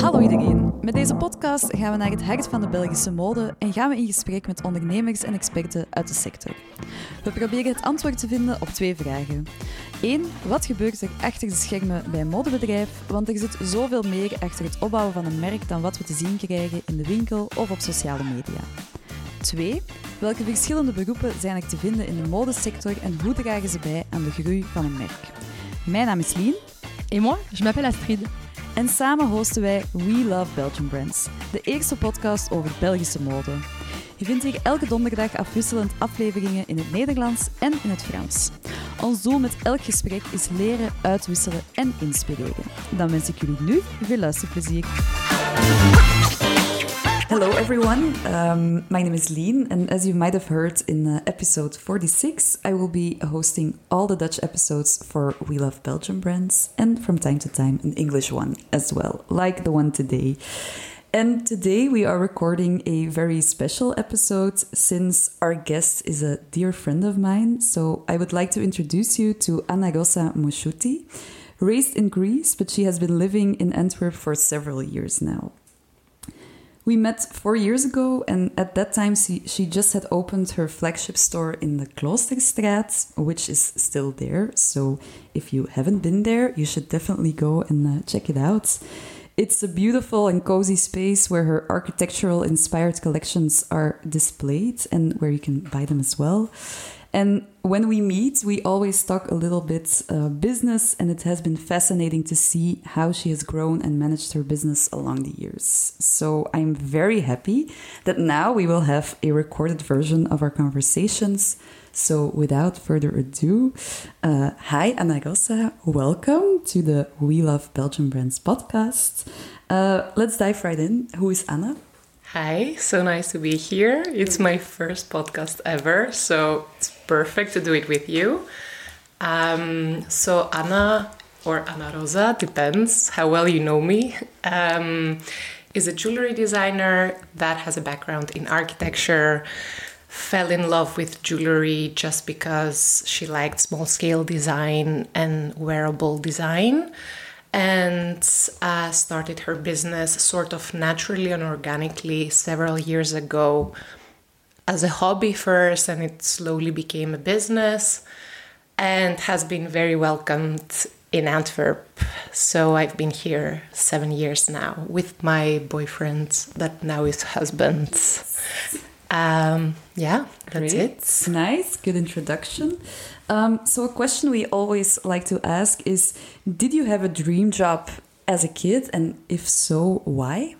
Hallo iedereen. Met deze podcast gaan we naar het hart van de Belgische mode en gaan we in gesprek met ondernemers en experten uit de sector. We proberen het antwoord te vinden op twee vragen. 1. Wat gebeurt er achter de schermen bij een modebedrijf? Want er zit zoveel meer achter het opbouwen van een merk dan wat we te zien krijgen in de winkel of op sociale media. 2. Welke verschillende beroepen zijn er te vinden in de modesector en hoe dragen ze bij aan de groei van een merk? Mijn naam is Lien. Et moi, je m'appelle Astrid. En samen hosten wij We Love Belgian Brands, de eerste podcast over Belgische mode. Je vindt hier elke donderdag afwisselend afleveringen in het Nederlands en in het Frans. Ons doel met elk gesprek is leren, uitwisselen en inspireren. Dan wens ik jullie nu veel luisterplezier. Hello, everyone. Um, my name is Lien, and as you might have heard in uh, episode 46, I will be hosting all the Dutch episodes for We Love Belgium brands, and from time to time, an English one as well, like the one today. And today we are recording a very special episode since our guest is a dear friend of mine. So I would like to introduce you to Anna Rosa Moschouti. Raised in Greece, but she has been living in Antwerp for several years now. We met four years ago, and at that time, she, she just had opened her flagship store in the Kloosterstraat, which is still there. So if you haven't been there, you should definitely go and uh, check it out. It's a beautiful and cozy space where her architectural inspired collections are displayed and where you can buy them as well. And when we meet, we always talk a little bit uh, business, and it has been fascinating to see how she has grown and managed her business along the years. So I'm very happy that now we will have a recorded version of our conversations. So without further ado, uh, hi Anna welcome to the We Love Belgian Brands podcast. Uh, let's dive right in. Who is Anna? Hi, so nice to be here. It's my first podcast ever, so it's perfect to do it with you. Um, so, Anna, or Anna Rosa, depends how well you know me, um, is a jewelry designer that has a background in architecture, fell in love with jewelry just because she liked small scale design and wearable design and uh, started her business sort of naturally and organically several years ago as a hobby first, and it slowly became a business and has been very welcomed in Antwerp. So I've been here seven years now with my boyfriend, that now is husband. Um, yeah, that's Great. it. Nice, good introduction. Um, so, a question we always like to ask is Did you have a dream job as a kid? And if so, why?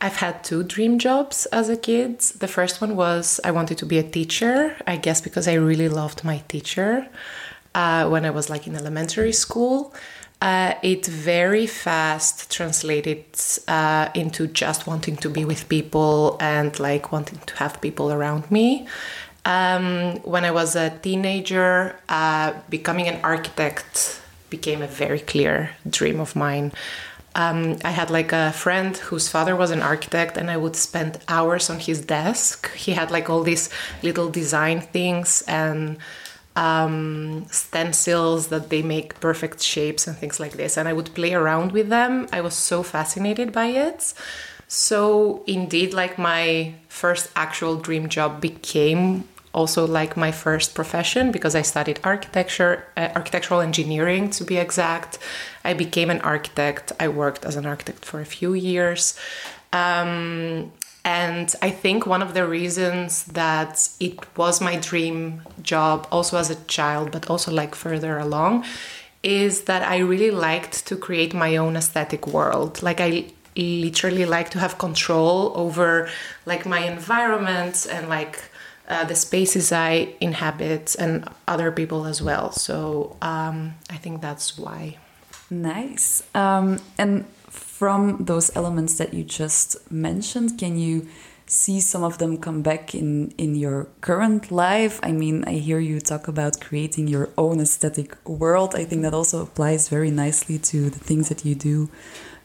I've had two dream jobs as a kid. The first one was I wanted to be a teacher, I guess because I really loved my teacher uh, when I was like in elementary school. Uh, it very fast translated uh, into just wanting to be with people and like wanting to have people around me. Um, when I was a teenager, uh, becoming an architect became a very clear dream of mine. Um, I had like a friend whose father was an architect, and I would spend hours on his desk. He had like all these little design things and um, stencils that they make perfect shapes and things like this. And I would play around with them. I was so fascinated by it. So, indeed, like my first actual dream job became also like my first profession because I studied architecture, uh, architectural engineering to be exact. I became an architect. I worked as an architect for a few years. Um, and I think one of the reasons that it was my dream job, also as a child, but also like further along, is that I really liked to create my own aesthetic world. Like I literally like to have control over like my environment and like uh, the spaces I inhabit and other people as well. So um, I think that's why. Nice. Um, and from those elements that you just mentioned, can you see some of them come back in in your current life? I mean, I hear you talk about creating your own aesthetic world. I think that also applies very nicely to the things that you do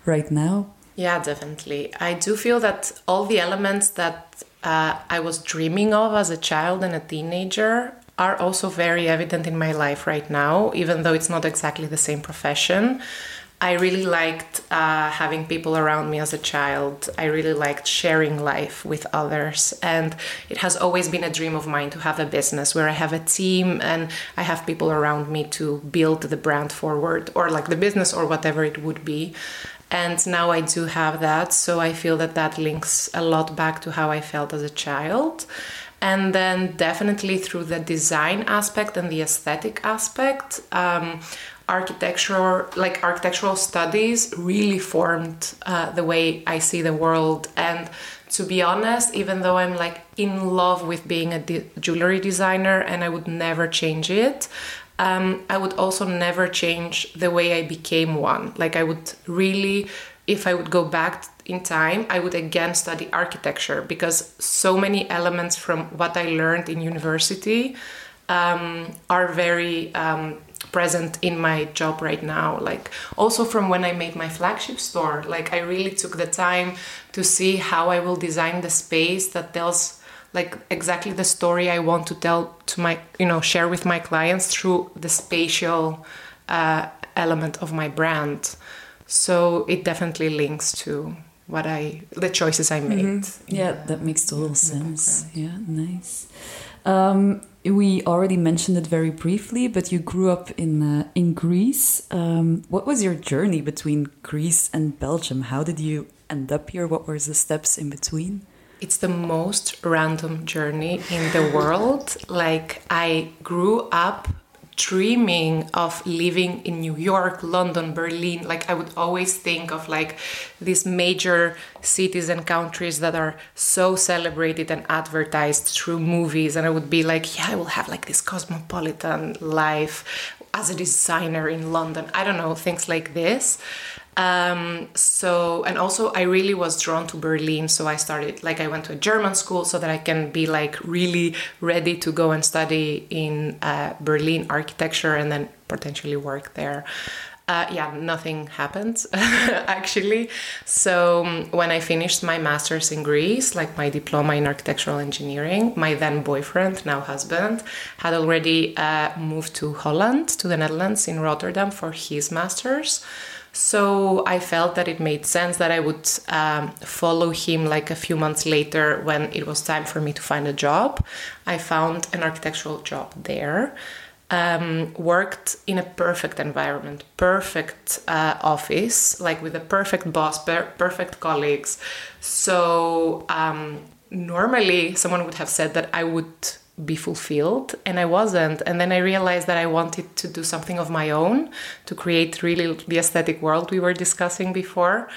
right now. Yeah, definitely. I do feel that all the elements that uh, I was dreaming of as a child and a teenager are also very evident in my life right now, even though it's not exactly the same profession. I really liked uh, having people around me as a child. I really liked sharing life with others. And it has always been a dream of mine to have a business where I have a team and I have people around me to build the brand forward or like the business or whatever it would be. And now I do have that. So I feel that that links a lot back to how I felt as a child. And then definitely through the design aspect and the aesthetic aspect. Um, architectural like architectural studies really formed uh, the way I see the world. And to be honest even though I'm like in love with being a de- jewelry designer and I would never change it um, I would also never change the way I became one. Like I would really if I would go back in time I would again study architecture because so many elements from what I learned in university um, are very um, present in my job right now like also from when i made my flagship store like i really took the time to see how i will design the space that tells like exactly the story i want to tell to my you know share with my clients through the spatial uh, element of my brand. So it definitely links to what i the choices i made. Mm-hmm. yeah that makes total sense. Yeah nice. Um, we already mentioned it very briefly, but you grew up in uh, in Greece. Um, what was your journey between Greece and Belgium? How did you end up here? What were the steps in between? It's the most random journey in the world. Like I grew up dreaming of living in New York, London, Berlin. Like I would always think of like these major cities and countries that are so celebrated and advertised through movies. And I would be like, yeah, I will have like this cosmopolitan life as a designer in London. I don't know, things like this. Um, so, and also I really was drawn to Berlin. So I started, like, I went to a German school so that I can be like really ready to go and study in uh, Berlin architecture and then potentially work there. Uh, yeah, nothing happened actually. So um, when I finished my master's in Greece, like my diploma in architectural engineering, my then boyfriend, now husband, had already uh, moved to Holland, to the Netherlands, in Rotterdam for his master's. So I felt that it made sense that I would um, follow him like a few months later when it was time for me to find a job. I found an architectural job there. Um, worked in a perfect environment, perfect uh, office, like with a perfect boss, per- perfect colleagues. So um, normally someone would have said that I would be fulfilled and I wasn't. And then I realized that I wanted to do something of my own to create really the aesthetic world we were discussing before.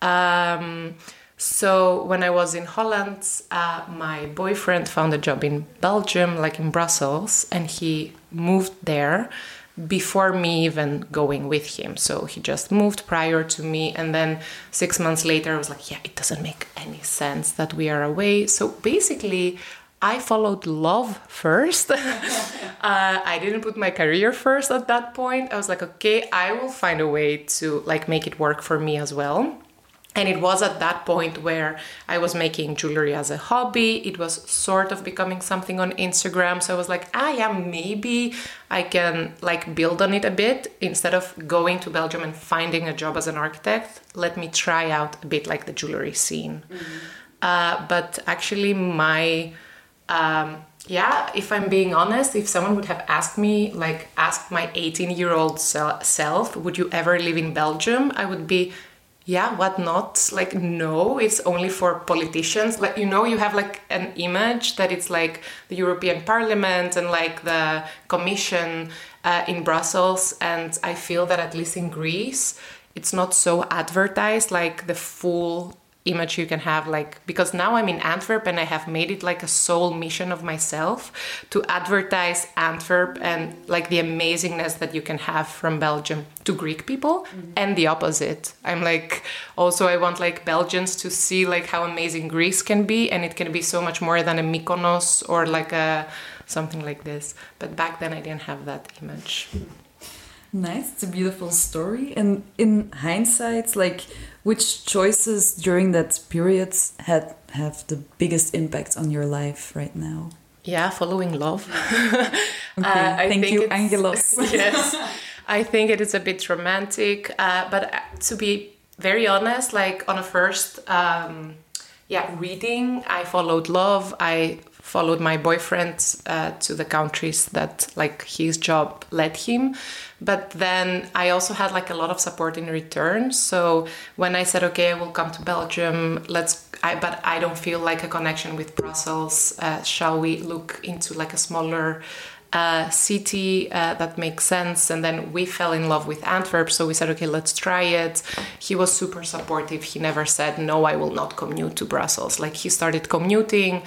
Um, so when I was in Holland, uh, my boyfriend found a job in Belgium, like in Brussels, and he moved there before me even going with him. So he just moved prior to me. And then six months later, I was like, yeah, it doesn't make any sense that we are away. So basically, I followed love first. uh, I didn't put my career first at that point. I was like, okay, I will find a way to like make it work for me as well. And it was at that point where I was making jewelry as a hobby. It was sort of becoming something on Instagram. So I was like, ah, yeah, maybe I can like build on it a bit instead of going to Belgium and finding a job as an architect. Let me try out a bit like the jewelry scene. Mm-hmm. Uh, but actually, my um, yeah, if I'm being honest, if someone would have asked me, like, asked my 18 year old self, would you ever live in Belgium? I would be, yeah, what not? Like, no, it's only for politicians. Like, you know, you have like an image that it's like the European Parliament and like the Commission uh, in Brussels. And I feel that at least in Greece, it's not so advertised like the full image you can have like because now i'm in antwerp and i have made it like a sole mission of myself to advertise antwerp and like the amazingness that you can have from belgium to greek people mm-hmm. and the opposite. I'm like also i want like belgians to see like how amazing greece can be and it can be so much more than a mykonos or like a something like this. But back then i didn't have that image. Nice. It's a beautiful story. And in hindsight like which choices during that period had have the biggest impact on your life right now? Yeah, following love. okay, uh, thank you, Angelos. yes. I think it is a bit romantic, uh, but uh, to be very honest, like on a first, um, yeah, reading, I followed love. I followed my boyfriend uh, to the countries that like his job led him but then i also had like a lot of support in return so when i said okay i will come to belgium let's I, but i don't feel like a connection with brussels uh, shall we look into like a smaller uh, city uh, that makes sense. And then we fell in love with Antwerp. So we said, okay, let's try it. He was super supportive. He never said, no, I will not commute to Brussels. Like he started commuting.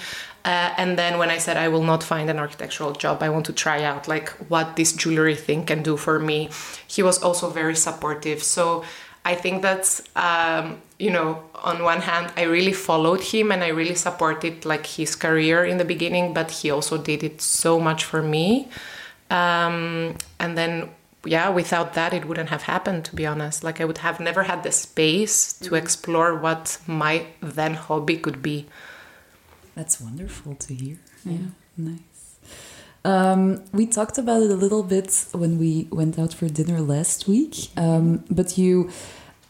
Uh, and then when I said I will not find an architectural job, I want to try out like what this jewelry thing can do for me. He was also very supportive. So I think that's um, you know on one hand I really followed him and I really supported like his career in the beginning, but he also did it so much for me. Um, and then yeah, without that it wouldn't have happened to be honest. Like I would have never had the space to mm-hmm. explore what my then hobby could be. That's wonderful to hear. Yeah, nice. Um, we talked about it a little bit when we went out for dinner last week, um, but you,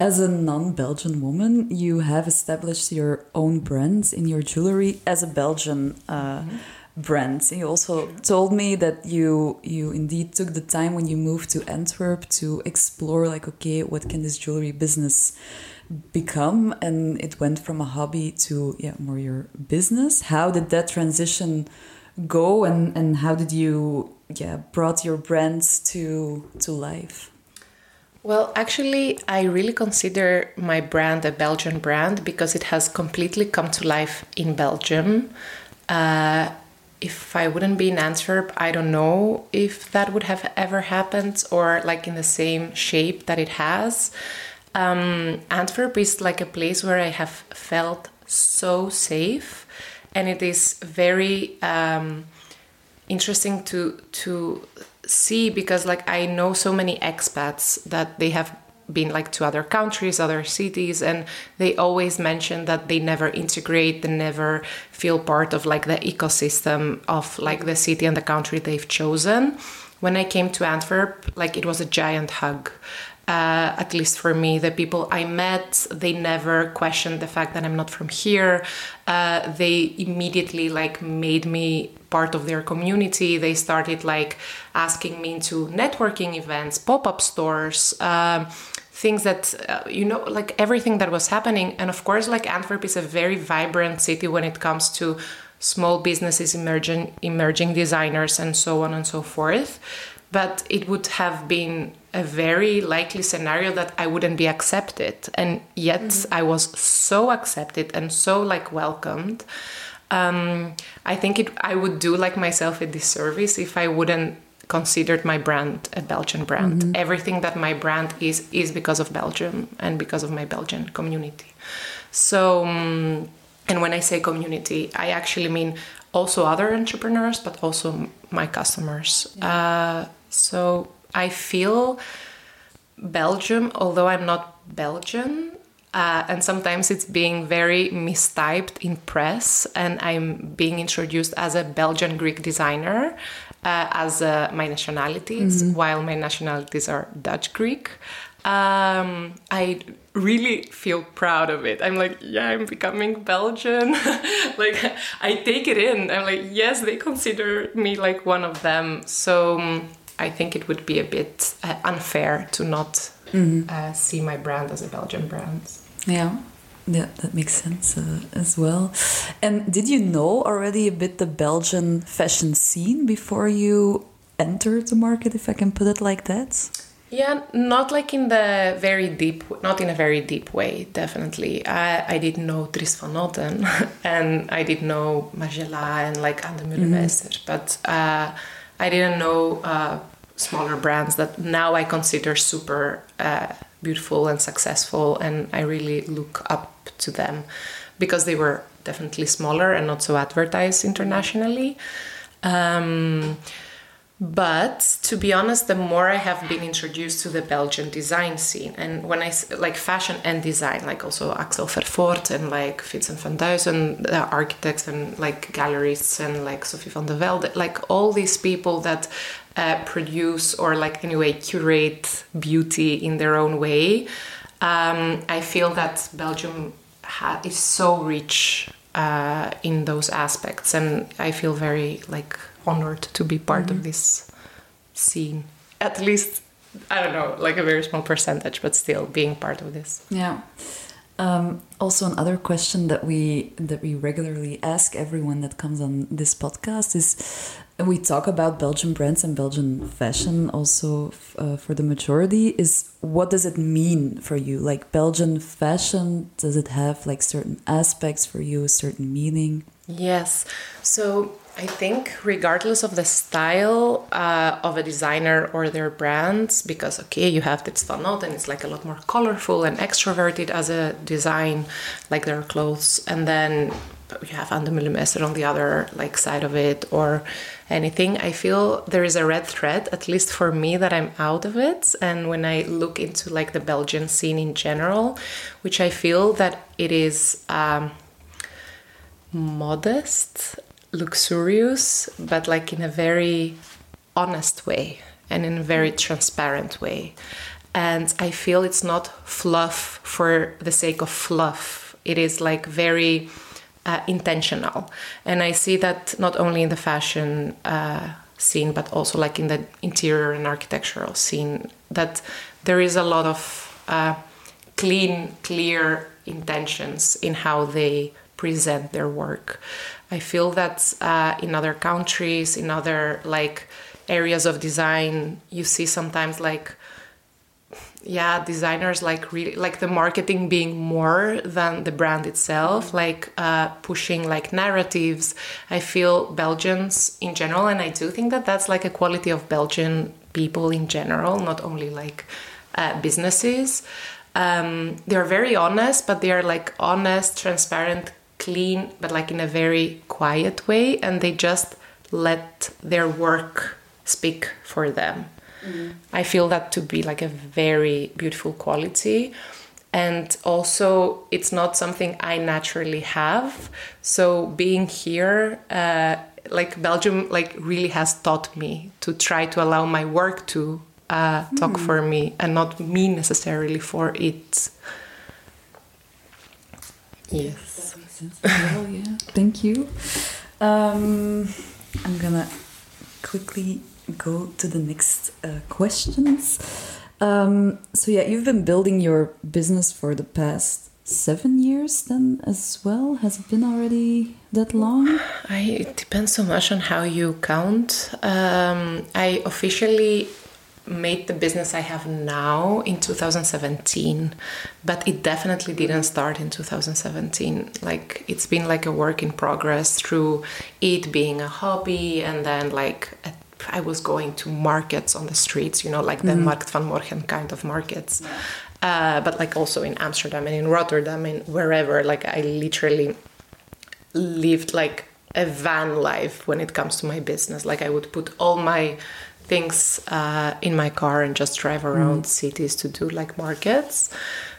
as a non Belgian woman, you have established your own brand in your jewelry as a Belgian. Uh, mm -hmm brand. You also told me that you you indeed took the time when you moved to Antwerp to explore like okay, what can this jewelry business become and it went from a hobby to yeah more your business how did that transition go and and how did you yeah brought your brands to to life well, actually, I really consider my brand a Belgian brand because it has completely come to life in Belgium. Uh, if I wouldn't be in Antwerp, I don't know if that would have ever happened or like in the same shape that it has. Um, Antwerp is like a place where I have felt so safe, and it is very um, interesting to to see because like I know so many expats that they have been like to other countries, other cities, and they always mention that they never integrate, they never feel part of like the ecosystem of like the city and the country they've chosen. When I came to Antwerp, like it was a giant hug uh, at least for me, the people I met, they never questioned the fact that I'm not from here. Uh, they immediately like made me part of their community. They started like asking me into networking events, pop-up stores. Um, things that uh, you know like everything that was happening and of course like antwerp is a very vibrant city when it comes to small businesses emerging emerging designers and so on and so forth but it would have been a very likely scenario that I wouldn't be accepted. And yet mm-hmm. I was so accepted and so like welcomed. Um, I think it, I would do like myself a disservice if I wouldn't considered my brand a Belgian brand. Mm-hmm. Everything that my brand is is because of Belgium and because of my Belgian community. So, um, and when I say community, I actually mean also other entrepreneurs, but also my customers. Yeah. Uh, so I feel Belgium, although I'm not Belgian, uh, and sometimes it's being very mistyped in press, and I'm being introduced as a Belgian Greek designer uh, as uh, my nationalities, mm-hmm. while my nationalities are Dutch Greek. Um, I really feel proud of it. I'm like, yeah, I'm becoming Belgian. like, I take it in. I'm like, yes, they consider me like one of them. So um, I think it would be a bit uh, unfair to not mm-hmm. uh, see my brand as a Belgian brand. Yeah. Yeah, that makes sense uh, as well. And did you know already a bit the Belgian fashion scene before you entered the market, if I can put it like that? Yeah, not like in the very deep, not in a very deep way, definitely. I, I did know Dries van Noten and I didn't know Margiela and like Ann Demeulemeester, mm-hmm. but uh, I didn't know uh, smaller brands that now I consider super uh, beautiful and successful, and I really look up to them because they were definitely smaller and not so advertised internationally. Um, but to be honest the more i have been introduced to the belgian design scene and when i like fashion and design like also axel vervoordt and like vincent van duysen the architects and like gallerists and like sophie van der velde like all these people that uh, produce or like anyway curate beauty in their own way um, i feel that belgium ha- is so rich uh, in those aspects. And i feel very like honored to be part mm-hmm. of this scene. At least, I don't know, like a very small percentage, but still being part of this. Yeah. Um, also, another question that we that we regularly ask everyone that comes on this podcast is, we talk about Belgian brands and Belgian fashion. Also, uh, for the majority, is what does it mean for you? Like Belgian fashion, does it have like certain aspects for you, a certain meaning? Yes. So I think, regardless of the style uh, of a designer or their brands, because okay, you have Dries Van Noten it's like a lot more colorful and extroverted as a design, like their clothes, and then you have Ann Demeulemeester on the other like side of it or anything. I feel there is a red thread, at least for me, that I'm out of it. And when I look into like the Belgian scene in general, which I feel that it is. Um, modest luxurious, but like in a very honest way and in a very transparent way. And I feel it's not fluff for the sake of fluff. It is like very uh, intentional. And I see that not only in the fashion uh, scene, but also like in the interior and architectural scene, that there is a lot of uh, clean, clear intentions in how they present their work. I feel that uh, in other countries, in other like areas of design, you see sometimes like yeah designers like really like the marketing being more than the brand itself like uh, pushing like narratives. I feel belgians in general and i do think that that's like a quality of belgian people in general not only like uh, businesses. Um, they're very honest but they're like honest transparent clean, but like in a very quiet way, and they just let their work speak for them. Mm. I feel that to be like a very beautiful quality. And also, it's not something I naturally have. So, being here, uh, like Belgium, like really has taught me to try to allow my work to uh, talk mm. for me and not me necessarily for it. Yes yeah. Thank you. Um, I'm gonna quickly go to the next uh, questions. Um, so yeah, you've been building your business for the past seven years then as well. Has it been already that long? I, it depends so much on how you count. Um, I officially made the business I have now in 2017, but it definitely didn't start in 2017. Like it's been like a work in progress through it being a hobby and then like a, I was going to markets on the streets, you know, like the mm. Markt van Morgen kind of markets. Uh, but like also in Amsterdam and in Rotterdam and wherever, like I literally lived like a van life when it comes to my business. Like I would put all my things uh, in my car and just drive around mm. cities to do like markets,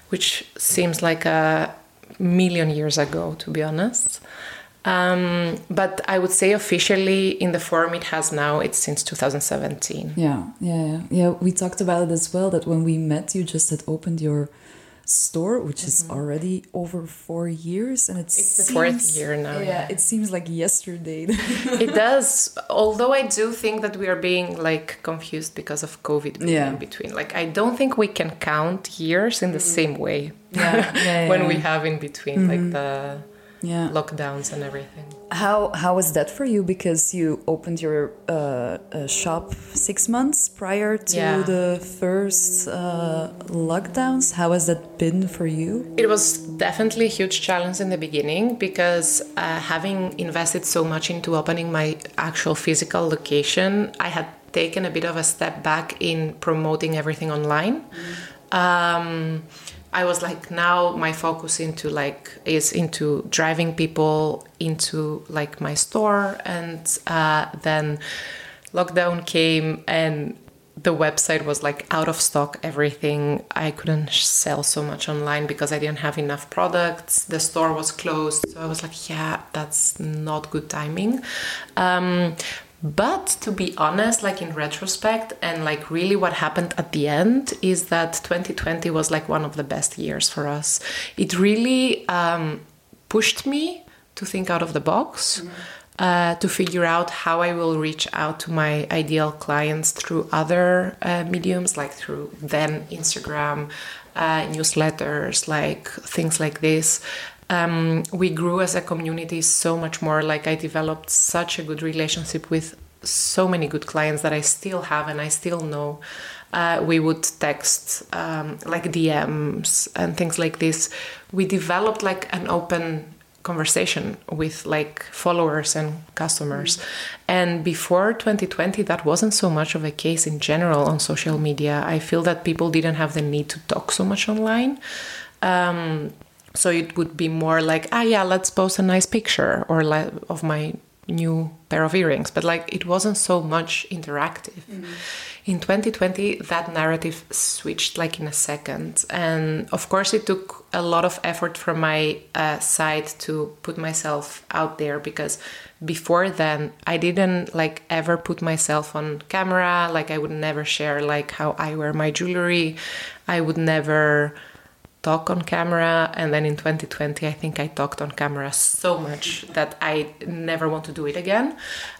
which seems like a million years ago, to be honest. Um, but I would say officially in the form it has now, it's since 2017. Yeah, yeah, yeah. Yeah, we talked about it as well that when we met, you just had opened your store, which mm-hmm. is already over four years, and it's, it's the fourth year now. Yeah, yeah, it seems like yesterday. it does. Although I do think that we are being like confused because of COVID yeah. in between. Like I don't think we can count years in the mm-hmm. same way. Yeah, yeah when we have in between mm-hmm. like the yeah. lockdowns and everything. How how was that for you? Because you opened your uh, uh, shop six months prior to yeah. the first uh, lockdowns. How has that been for you? It was definitely a huge challenge in the beginning because uh, having invested so much into opening my actual physical location, I had taken a bit of a step back in promoting everything online. Mm. Um, I was like now my focus into like is into driving people into like my store and uh, then lockdown came and the website was like out of stock everything. I couldn't sell so much online because i didn't have enough products. The store was closed. So i was like yeah that's not good timing. Um, but to be honest like in retrospect and like really what happened at the end is that 2020 was like one of the best years for us it really um, pushed me to think out of the box mm-hmm uh, to figure out how I will reach out to my ideal clients through other uh, mediums, like through then Instagram, uh, newsletters, like things like this. Um, we grew as a community so much more. Like I developed such a good relationship with so many good clients that I still have and I still know. Uh, we would text um, like DMs and things like this. We developed like an open conversation with like followers and customers. Mm-hmm. And before 2020, that wasn't so much of a case in general on social media. I feel that people didn't have the need to talk so much online. Um, so it would be more like, ah, yeah, let's post a nice picture or like of my new pair of earrings. But like, it wasn't so much interactive. Mm-hmm in 2020 that narrative switched like in a second and of course it took a lot of effort from my uh, side to put myself out there because before then i didn't like ever put myself on camera like i would never share like how i wear my jewelry i would never talk on camera and then in 2020 i think i talked on camera so much that i never want to do it again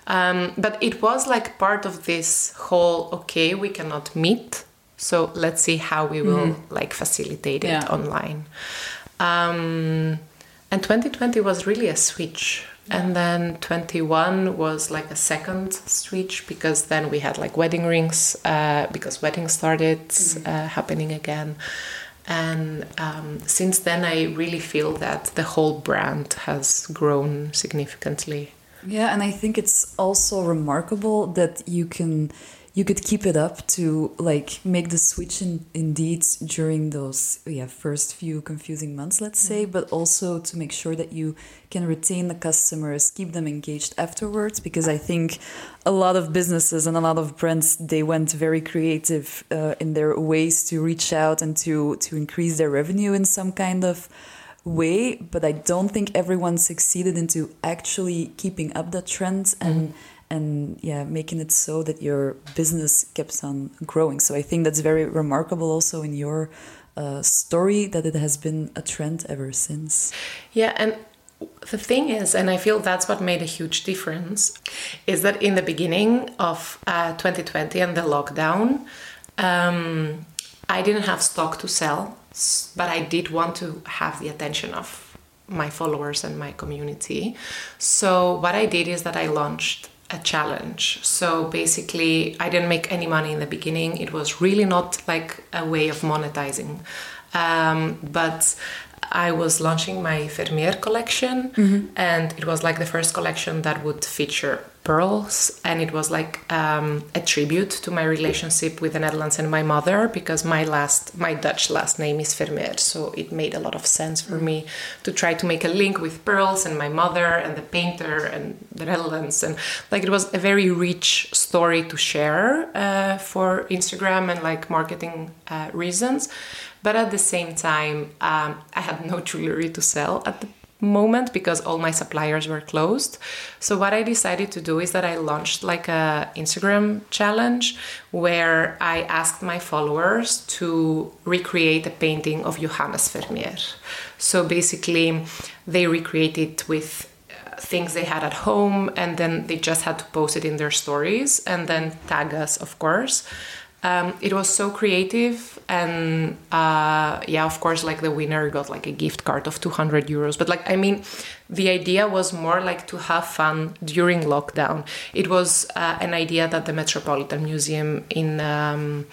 um, but it was like part of this whole okay we cannot meet so let's see how we will mm-hmm. like facilitate it yeah. online um, and 2020 was really a switch yeah. and then 21 was like a second switch because then we had like wedding rings uh, because weddings started mm-hmm. uh, happening again and um, since then, I really feel that the whole brand has grown significantly. Yeah, and I think it's also remarkable that you can you could keep it up to like make the switch in, indeed during those yeah first few confusing months let's say mm-hmm. but also to make sure that you can retain the customers keep them engaged afterwards because i think a lot of businesses and a lot of brands they went very creative uh, in their ways to reach out and to to increase their revenue in some kind of way but i don't think everyone succeeded into actually keeping up that trend and mm-hmm and yeah making it so that your business keeps on growing. So i think that's very remarkable also in your uh, story that it has been a trend ever since. Yeah and the thing is and i feel that's what made a huge difference is that in the beginning of uh, 2020 and the lockdown um, i didn't have stock to sell but i did want to have the attention of my followers and my community. So what i did is that i launched a challenge. So basically, I didn't make any money in the beginning. It was really not like a way of monetizing. Um, but I was launching my Vermeer collection, mm-hmm. and it was like the first collection that would feature pearls, and it was like um, a tribute to my relationship with the Netherlands and my mother because my last, my Dutch last name is Vermeer, so it made a lot of sense for me to try to make a link with pearls and my mother and the painter and the Netherlands, and like it was a very rich story to share uh, for Instagram and like marketing uh, reasons. But at the same time, um, I had no jewelry to sell at the moment because all my suppliers were closed. So what I decided to do is that I launched like a Instagram challenge where I asked my followers to recreate a painting of Johannes Vermeer. So basically they recreated it with uh, things they had at home and then they just had to post it in their stories and then tag us of course um, it was so creative and uh, yeah of course like the winner got like a gift card of 200 euros. But like i mean the idea was more like to have fun during lockdown. It was uh, an idea that the metropolitan museum in um,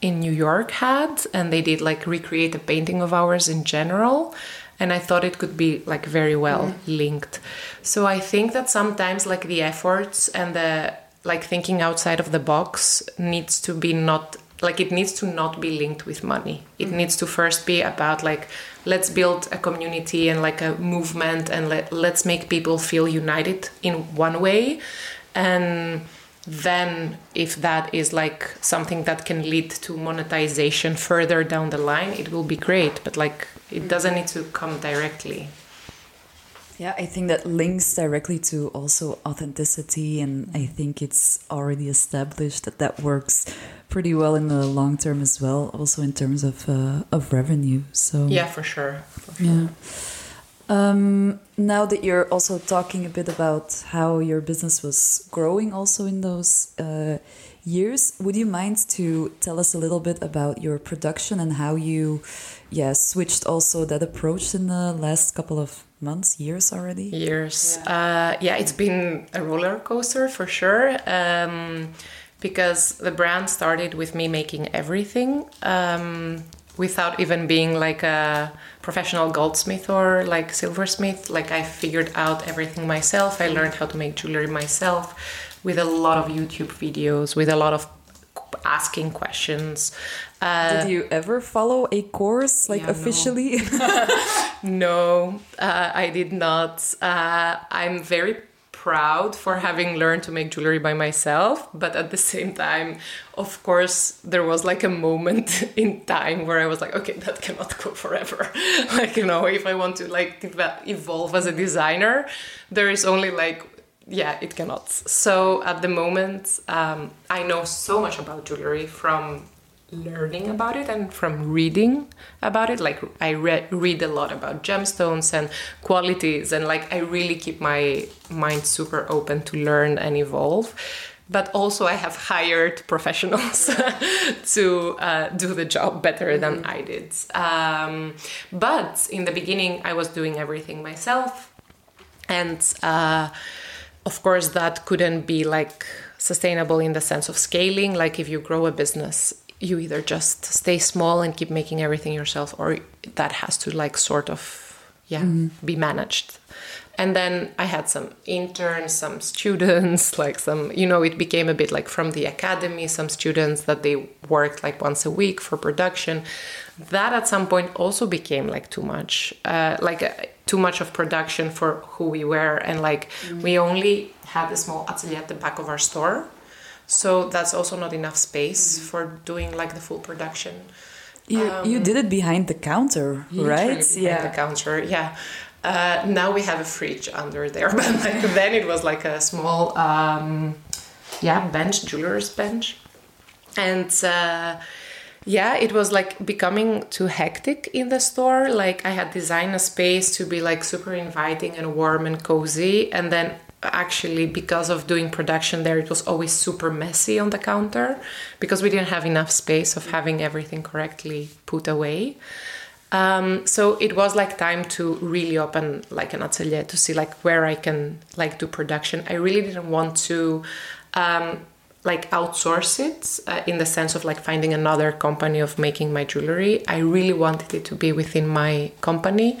in new york had and they did like recreate a painting of ours in general. And i thought it could be like very well mm. linked. So i think that sometimes like the efforts and the like thinking outside of the box needs to be not like it needs to not be linked with money. It mm-hmm. needs to first be about like let's build a community and like a movement and let, let's make people feel united in one way. And then if that is like something that can lead to monetization further down the line it will be great. But like it doesn't need to come directly yeah i think that links directly to also authenticity and i think it's already established that that works pretty well in the long term as well also in terms of uh, of revenue so yeah for sure, for sure. yeah um, now that you're also talking a bit about how your business was growing also in those uh, years, would you mind to tell us a little bit about your production and how you, yeah, switched also that approach in the last couple of months, years already? Years. Yeah, uh, yeah it's been a roller coaster for sure. Um, because the brand started with me making everything. Um, without even being like a professional goldsmith or like silversmith. Like I figured out everything myself. I learned how to make jewelry myself with a lot of YouTube videos, with a lot of asking questions. Uh, Did you ever follow a course like yeah, officially? No, no uh, I did not. Uh, I'm very proud for having learned to make jewelry by myself but at the same time of course there was like a moment in time where i was like okay that cannot go forever like you know if i want to like evolve as a designer there is only like yeah it cannot. So at the moment um, i know so much about jewelry from learning about it and from reading about it. Like i re- read a lot about gemstones and qualities and like i really keep my mind super open to learn and evolve. But also i have hired professionals to uh, do the job better mm-hmm. than i did. Um, but in the beginning i was doing everything myself. And uh, of course that couldn't be like sustainable in the sense of scaling. Like if you grow a business you either just stay small and keep making everything yourself or that has to like sort of yeah mm-hmm. be managed. And then i had some interns some students like some you know it became a bit like from the academy some students that they worked like once a week for production. That at some point also became like too much. Uh, like uh, too much of production for who we were. And like mm-hmm. we only had a small atelier at the back of our store. So that's also not enough space mm-hmm. for doing like the full production. You, um, you did it behind the counter right? yeah the counter yeah. Uh, now we have a fridge under there but like then it was like a small um, yeah bench jeweler's bench. And uh, yeah it was like becoming too hectic in the store. Like i had designed a space to be like super inviting and warm and cozy. And then actually because of doing production there it was always super messy on the counter because we didn't have enough space of having everything correctly put away. Um, so it was like time to really open like an atelier to see like where i can like do production. I really didn't want to um, like outsource it uh, in the sense of like finding another company of making my jewelry i really wanted it to be within my company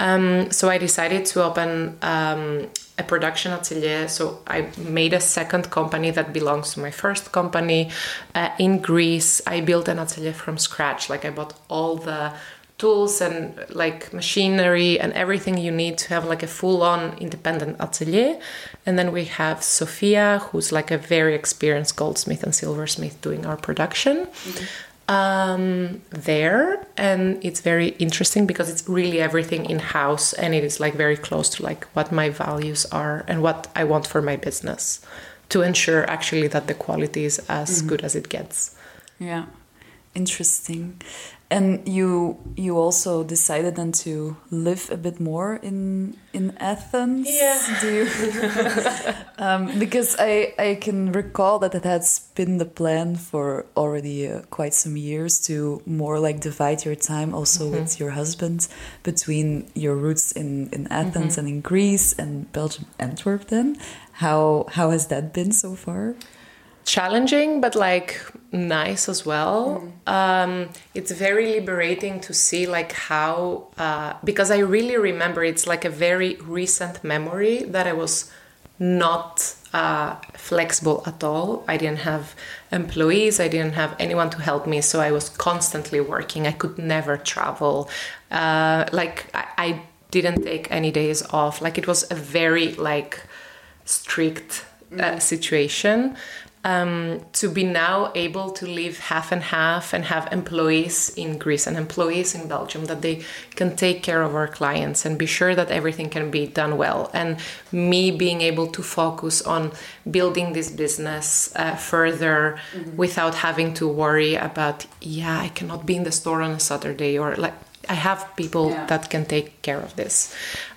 um, so I decided to open um, a production atelier. So I made a second company that belongs to my first company uh, in Greece. I built an atelier from scratch. Like I bought all the tools and like machinery and everything you need to have like a full-on independent atelier and then we have sophia who's like a very experienced goldsmith and silversmith doing our production mm-hmm um, there and it's very interesting because it's really everything in house and it is like very close to like what my values are and what I want for my business to ensure actually that the quality is as mm. good as it gets. Yeah, interesting and you you also decided then to live a bit more in in Athens. Yeah. Do you, um, because I I can recall that it has been the plan for already uh, quite some years to more like divide your time also mm -hmm. with your husband between your roots in in Athens mm -hmm. and in Greece and Belgium Antwerp. Then how how has that been so far? challenging but like nice as well. Mm. um, it's very liberating to see like how uh, because i really remember it's like a very recent memory that i was not uh, flexible at all. I didn't have employees. I didn't have anyone to help me. So i was constantly working. I could never travel. Uh, like I, I didn't take any days off. Like it was a very like strict uh, situation um, to be now able to live half and half and have employees in Greece and employees in Belgium that they can take care of our clients and be sure that everything can be done well. And me being able to focus on building this business uh, further mm-hmm. without having to worry about, yeah, I cannot be in the store on a Saturday or like I have people yeah. that can take care of this.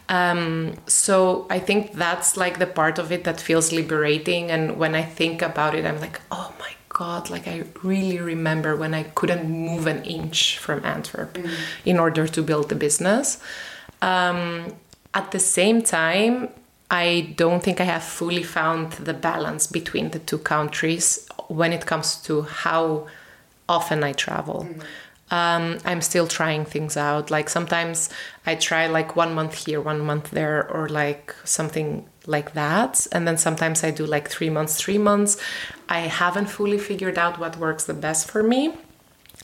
Um, so I think that's like the part of it that feels liberating. And when I think about it, I'm like, oh my God, like I really remember when I couldn't move an inch from Antwerp mm. in order to build the business. Um, at the same time, I don't think I have fully found the balance between the two countries when it comes to how often I travel. Mm um, I'm still trying things out. Like sometimes I try like one month here, one month there, or like something like that. And then sometimes I do like three months, three months. I haven't fully figured out what works the best for me.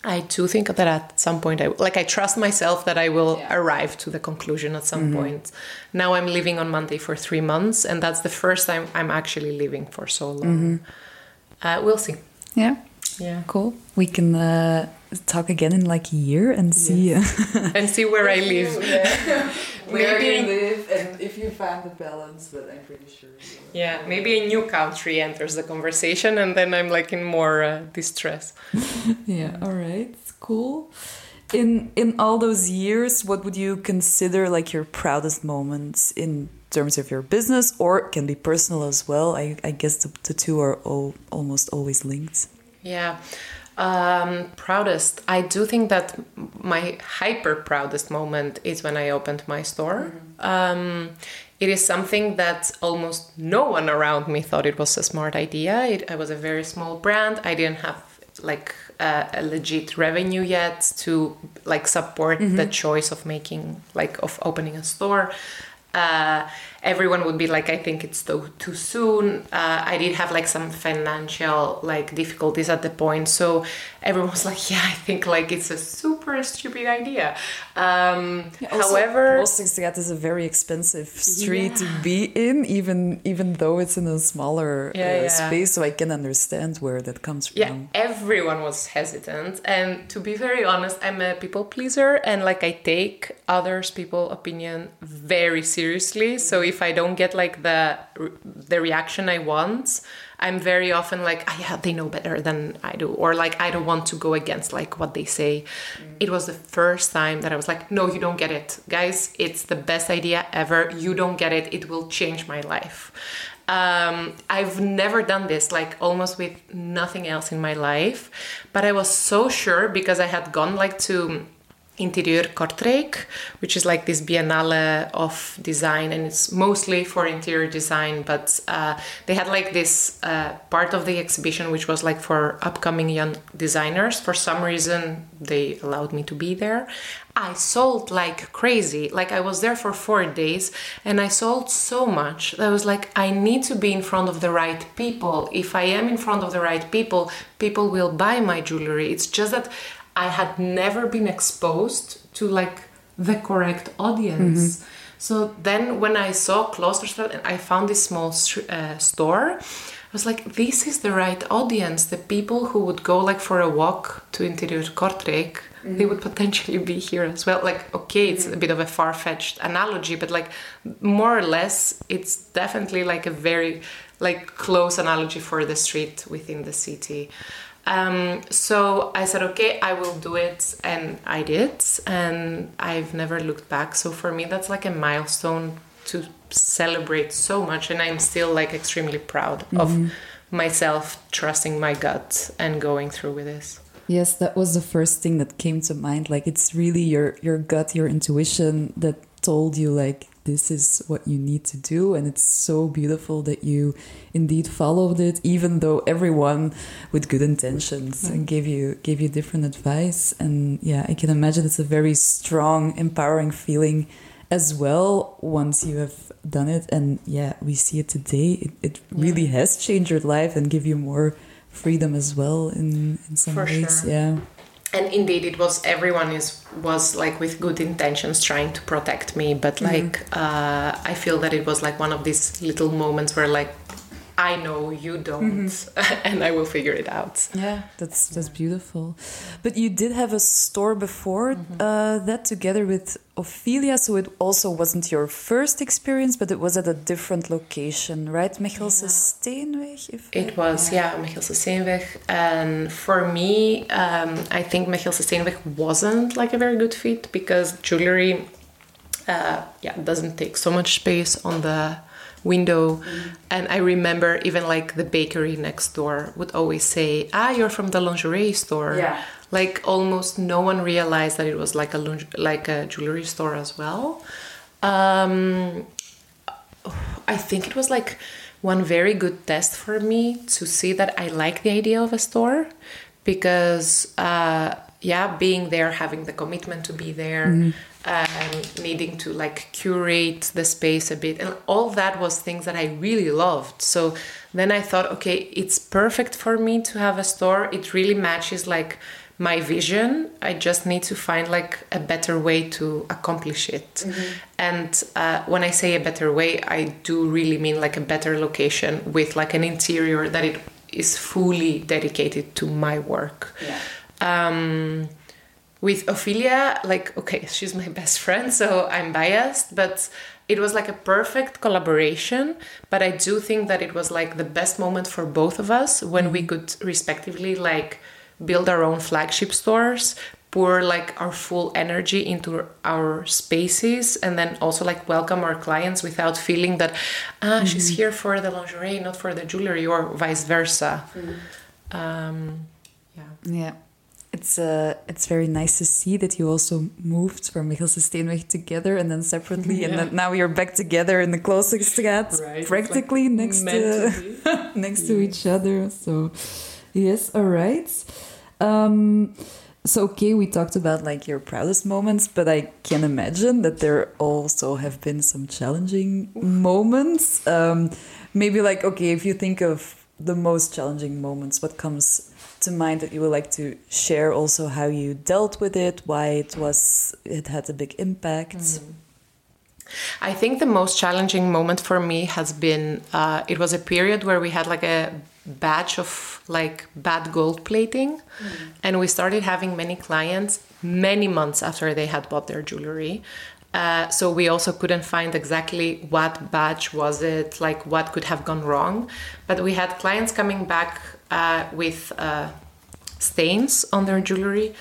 I do think that at some point, I like I trust myself that I will yeah. arrive to the conclusion at some mm-hmm. point. Now I'm living on Monday for three months, and that's the first time I'm actually living for so long. Mm-hmm. Uh, we'll see. Yeah. Yeah. Cool. We can uh, talk again in like a year and see yes. and see where I live. yeah. where maybe, you live and if you find the balance, but I'm pretty sure. Yeah, maybe a new country enters the conversation and then I'm like in more uh, distress. yeah, all right. Cool. In in all those years, what would you consider like your proudest moments in terms of your business or can be personal as well? I, I guess the, the two are all, almost always linked. Yeah. Um, proudest. I do think that my hyper proudest moment is when I opened my store. Mm-hmm. Um, it is something that almost no one around me thought it was a smart idea. It, I was a very small brand. I didn't have like uh, a legit revenue yet to like support mm-hmm. the choice of making like of opening a store. Uh, everyone would be like i think it's too, too soon. Uh, i did have like some financial like difficulties at the point so everyone was like yeah i think like it's a super stupid idea. Um, yeah, also, however Wolfsteinstraat is a very expensive street yeah. to be in even even though it's in a smaller yeah, uh, space so i can understand where that comes from. yeah everyone was hesitant and to be very honest i'm a people pleaser and like i take others people opinion very seriously so if I don't get like the the reaction I want, I'm very often like, oh, yeah, they know better than I do, or like I don't want to go against like what they say. Mm. It was the first time that I was like, no, you don't get it, guys. It's the best idea ever. You don't get it. It will change my life. Um, I've never done this, like almost with nothing else in my life, but I was so sure because I had gone like to Interieur Kortrijk, which is like this biennale of design, and it's mostly for interior design. But uh, they had like this uh, part of the exhibition which was like for upcoming young designers. For some reason, they allowed me to be there. I sold like crazy. Like I was there for four days, and I sold so much that I was like, I need to be in front of the right people. If I am in front of the right people, people will buy my jewelry. It's just that I had never been exposed to like the correct audience. Mm-hmm. So then when I saw Kloosterstraat and I found this small uh, store, I was like, this is the right audience. The people who would go like for a walk to Interieur Kortrijk, mm-hmm. they would potentially be here as well. Like, okay, it's mm-hmm. a bit of a far-fetched analogy, but like more or less, it's definitely like a very like close analogy for the street within the city. Um, so I said, okay, I will do it. And I did. And I've never looked back. So for me, that's like a milestone to celebrate so much. And I'm still like extremely proud mm-hmm. of myself trusting my gut and going through with this. Yes, that was the first thing that came to mind. Like it's really your your gut, your intuition that told you like this is what you need to do and it's so beautiful that you indeed followed it even though everyone with good intentions mm. gave you gave you different advice. And yeah i can imagine it's a very strong empowering feeling as well once you have done it. And yeah we see it today. It, it really has changed your life and give you more freedom as well in in some For ways. sure. yeah and indeed it was everyone is was like with good intentions trying to protect me but mm-hmm. like mm-hmm. uh, i feel that it was like one of these little moments where like I know you don't, and I will figure it out. Yeah, that's that's beautiful. But you did have a store before uh, that together with Ophelia, so it also wasn't your first experience, but it was at a different location, right? Mechelse Steenweg? If It was, yeah, Mechelse Steenweg. And for me, um, I think Mechelse Steenweg wasn't like a very good fit because jewelry, uh, yeah, doesn't take so much space on the window. And I remember even like the bakery next door would always say, "Ah, you're from the lingerie store." Yeah. Like almost no one realized that it was like a like a jewelry store as well. Um, I think it was like one very good test for me to see that I like the idea of a store because, uh, yeah, being there, having the commitment to be there, and needing to like curate the space a bit, and all that was things that I really loved. So then I thought, okay, it's perfect for me to have a store. It really matches like my vision. I just need to find like a better way to accomplish it. And uh, when i say a better way i do really mean like a better location with like an interior that it is fully dedicated to my work. Um, with ophelia like okay she's my best friend so i'm biased but it was like a perfect collaboration but i do think that it was like the best moment for both of us when we could respectively like build our own flagship stores pour like our full energy into our spaces and then also like welcome our clients without feeling that ah she's here for the lingerie not for the jewelry or vice versa. Um, yeah. Yeah. It's uh, it's very nice to see that you also moved from Mechelse Steenweg together and then separately, and then now you're back together in the Kloosterstraat, Right, practically like next to, to next to each other. So, yes, all right. Um, so okay, we talked about like your proudest moments, but I can imagine that there also have been some challenging moments. Um, maybe like okay, if you think of the most challenging moments, what comes to mind that you would like to share? Also, how you dealt with it, why it was it had a big impact. I think the most challenging moment for me has been uh, it was a period where we had like a batch of like bad gold plating and we started having many clients many months after they had bought their jewelry uh, so we also couldn't find exactly what batch was it like what could have gone wrong but we had clients coming back uh, with uh, stains on their jewelry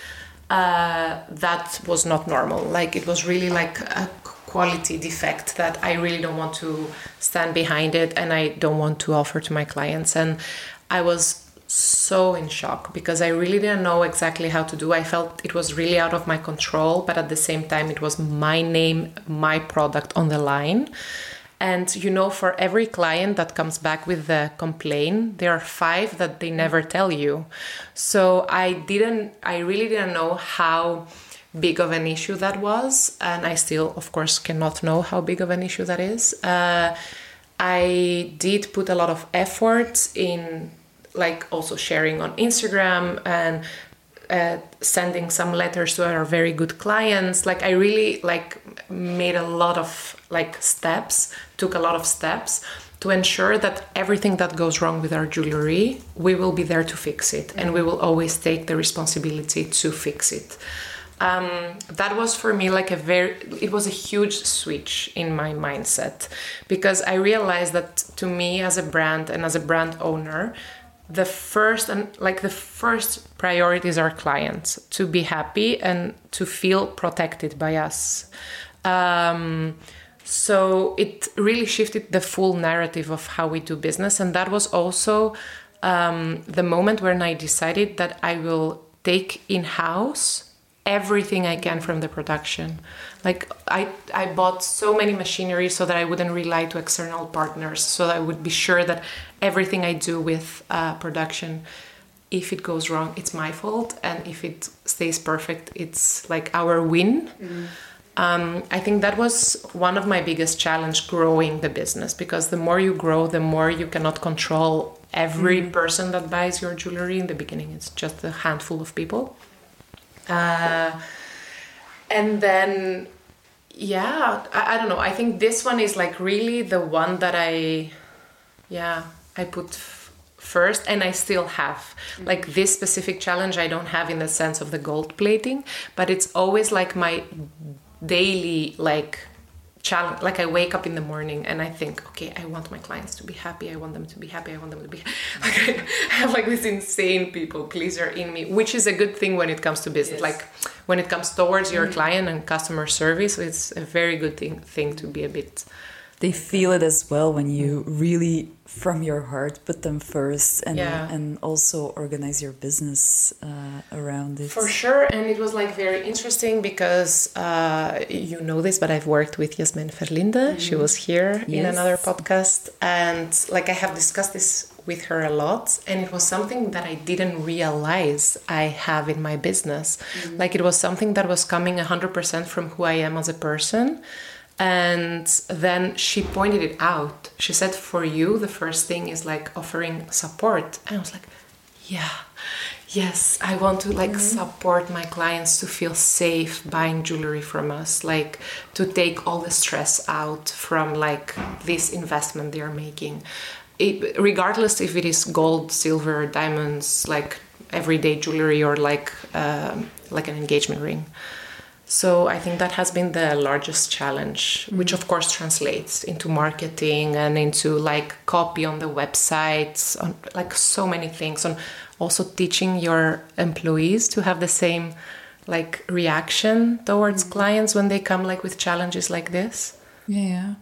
uh, that was not normal. Like it was really like a quality defect that i really don't want to stand behind it and i don't want to offer to my clients. And i was so in shock because i really didn't know exactly how to do. I felt it was really out of my control but at the same time it was my name my product on the line and you know, for every client that comes back with the complaint, there are five that they never tell you. So I didn't, I really didn't know how big of an issue that was. And I still, of course, cannot know how big of an issue that is. Uh, I did put a lot of effort in, like, also sharing on Instagram and uh, sending some letters to our very good clients. Like i really like made a lot of like steps took a lot of steps to ensure that everything that goes wrong with our jewelry we will be there to fix it and we will always take the responsibility to fix it. Um, that was for me like a very it was a huge switch in my mindset because i realized that to me as a brand and as a brand owner the first and like the first priority is our clients to be happy and to feel protected by us um, so it really shifted the full narrative of how we do business and that was also um, the moment when i decided that i will take in-house everything I can from the production. Like I, I bought so many machinery so that I wouldn't rely to external partners, so that I would be sure that everything I do with uh, production, if it goes wrong, it's my fault, and if it stays perfect, it's like our win. Um, I think that was one of my biggest challenge growing the business because the more you grow, the more you cannot control every person that buys your jewelry. In the beginning, it's just a handful of people. Uh, and then, yeah, I, I don't know. I think this one is like really the one that I, yeah, I put f- first, and I still have. Mm-hmm. Like this specific challenge, I don't have in the sense of the gold plating, but it's always like my daily like challenge like i wake up in the morning and i think okay i want my clients to be happy. I want them to be happy. I want them to be like i have like this insane people pleaser in me which is a good thing when it comes to business. Yes. like when it comes towards your mm-hmm. client and customer service it's a very good thing thing to be a bit They feel it as well when you mm-hmm. really, from your heart, put them first and Yeah. and also organize your business uh, around it. For sure, and it was like very interesting because uh, you know this, but I've worked with Yasmin Verlinde. She was here in another podcast, and like I have discussed this with her a lot, and it was something that I didn't realize I have in my business. Like it was something that was coming 100% from who I am as a person. And then she pointed it out. She said, For you, the first thing is like offering support. And I was like, Yeah, yes, I want to like support my clients to feel safe buying jewelry from us, like to take all the stress out from like this investment they are making. It, regardless if it is gold, silver, diamonds, like everyday jewelry or like um, like an engagement ring. So I think that has been the largest challenge, which of course translates into marketing and into like copy on the websites, on like so many things, on also teaching your employees to have the same like reaction towards mm-hmm. clients when they come like with challenges like this. Yeah, yeah.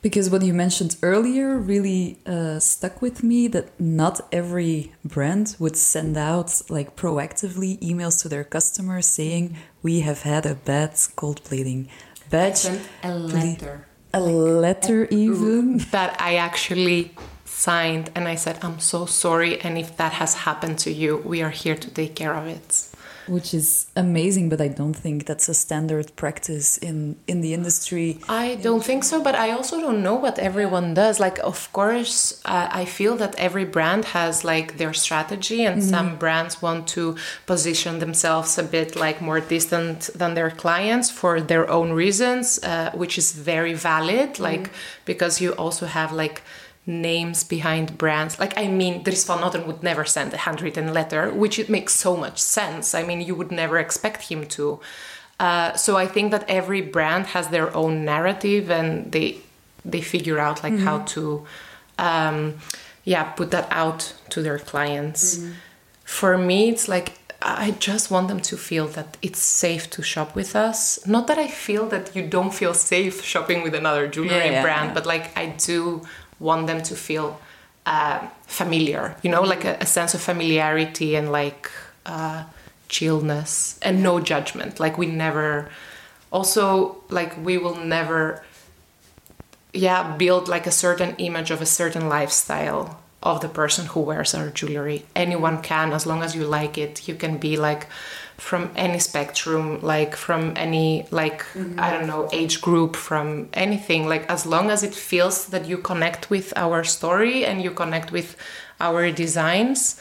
Because what you mentioned earlier really uh, stuck with me that not every brand would send out like proactively emails to their customers saying we have had a bad gold plating batch. a letter A letter even. that I actually signed and I said, I'm so sorry. And if that has happened to you, we are here to take care of it. Which is amazing, but I don't think that's a standard practice in, in the industry. I don't think so, but I also don't know what everyone does. Like, of course, uh, I feel that every brand has like their strategy, and some brands want to position themselves a bit like more distant than their clients for their own reasons, uh, which is very valid. Like, because you also have like names behind brands. Like, I mean, Dries van Noten would never send a handwritten letter, which it makes so much sense. I mean, you would never expect him to. Uh, so I think that every brand has their own narrative, and they they figure out like how to, um, yeah, put that out to their clients. For me, it's like I just want them to feel that it's safe to shop with us. Not that I feel that you don't feel safe shopping with another jewelry Yeah, yeah, brand, yeah. but like I do want them to feel uh, familiar, you know, like a, a sense of familiarity and like uh, chillness and no judgment. Like we never, also like we will never, yeah, build like a certain image of a certain lifestyle of the person who wears our jewelry. Anyone can, as long as you like it. You can be like from any spectrum, like from any like I don't know age group, from anything. Like as long as it feels that you connect with our story and you connect with our designs.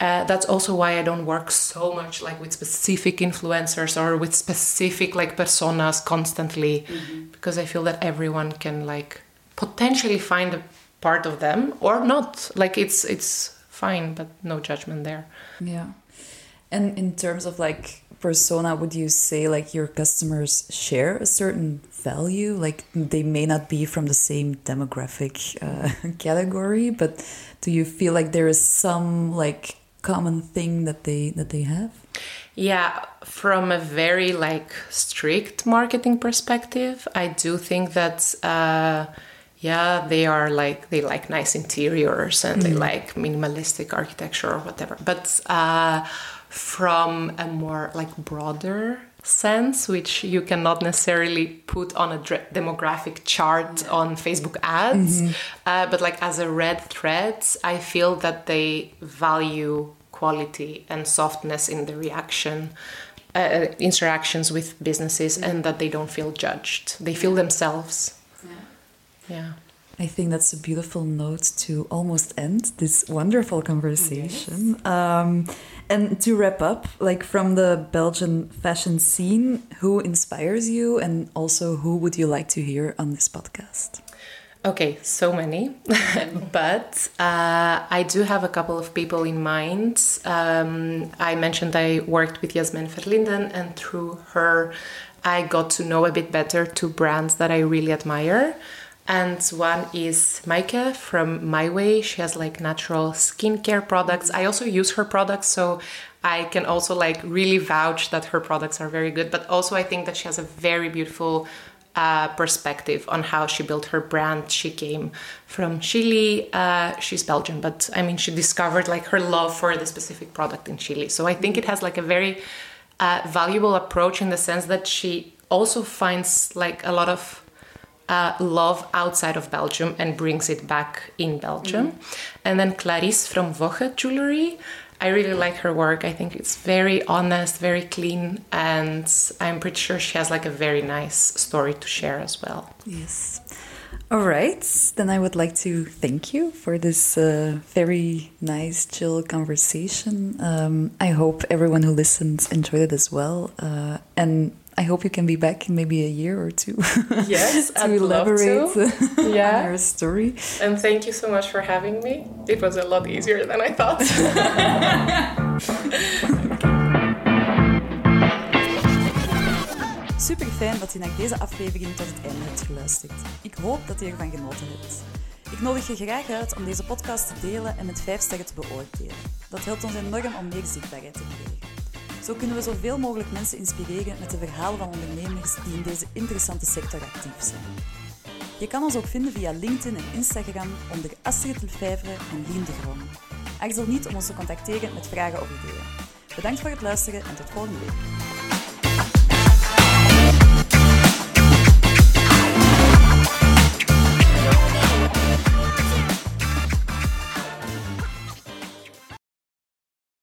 Uh, that's also why I don't work so much like with specific influencers or with specific like personas constantly, because I feel that everyone can like potentially find a part of them or not. Like it's it's fine, but no judgment there. Yeah. And in terms of like persona, would you say like your customers share a certain value? Like they may not be from the same demographic uh, category, but do you feel like there is some like common thing that they that they have? Yeah, from a very like strict marketing perspective, I do think that uh, yeah, they are like they like nice interiors and they like minimalistic architecture or whatever. But uh, from a more like broader sense, which you cannot necessarily put on a demographic chart on Facebook ads, uh, but like as a red thread, I feel that they value quality and softness in the reaction uh, interactions with businesses and that they don't feel judged. They feel themselves. Yeah I think that's a beautiful note to almost end this wonderful conversation. Um, and to wrap up, like from the Belgian fashion scene, who inspires you and also who would you like to hear on this podcast? Okay, so many. but uh, I do have a couple of people in mind. Um, I mentioned I worked with Jasmine Verlinden, and through her, I got to know a bit better two brands that I really admire. And one is Maike from My Way. She has like natural skincare products. I also use her products, so I can also like really vouch that her products are very good. But also, I think that she has a very beautiful uh, perspective on how she built her brand. She came from Chile. Uh, she's Belgian, but I mean, she discovered like her love for the specific product in Chile. So I think it has like a very uh, valuable approach in the sense that she also finds like a lot of uh, love outside of Belgium and brings it back in Belgium. Mm-hmm. And then Clarisse from Voche Jewelry. I really like her work. I think it's very honest, very clean, and I'm pretty sure she has like a very nice story to share as well. Yes. All right, then I would like to thank you for this uh, very nice, chill conversation. Um, I hope everyone who listens enjoyed it as well. Uh, and I hope you can be back in maybe a year or two. Yes, to I'd elaborate to. yeah. on your story. And thank you so much for having me. It was a lot easier than I thought. Super fijn dat je naar deze aflevering tot het einde hebt geluisterd. Ik hoop dat je ervan genoten hebt. Ik nodig je graag uit om deze podcast te delen en met 5 sterren te beoordelen. Dat helpt ons enorm om meer zichtbaarheid te krijgen. Zo kunnen we zoveel mogelijk mensen inspireren met de verhalen van ondernemers die in deze interessante sector actief zijn. Je kan ons ook vinden via LinkedIn en Instagram onder Astrid Lefevre en Lien de Groen. Aarzel niet om ons te contacteren met vragen of ideeën. Bedankt voor het luisteren en tot volgende week.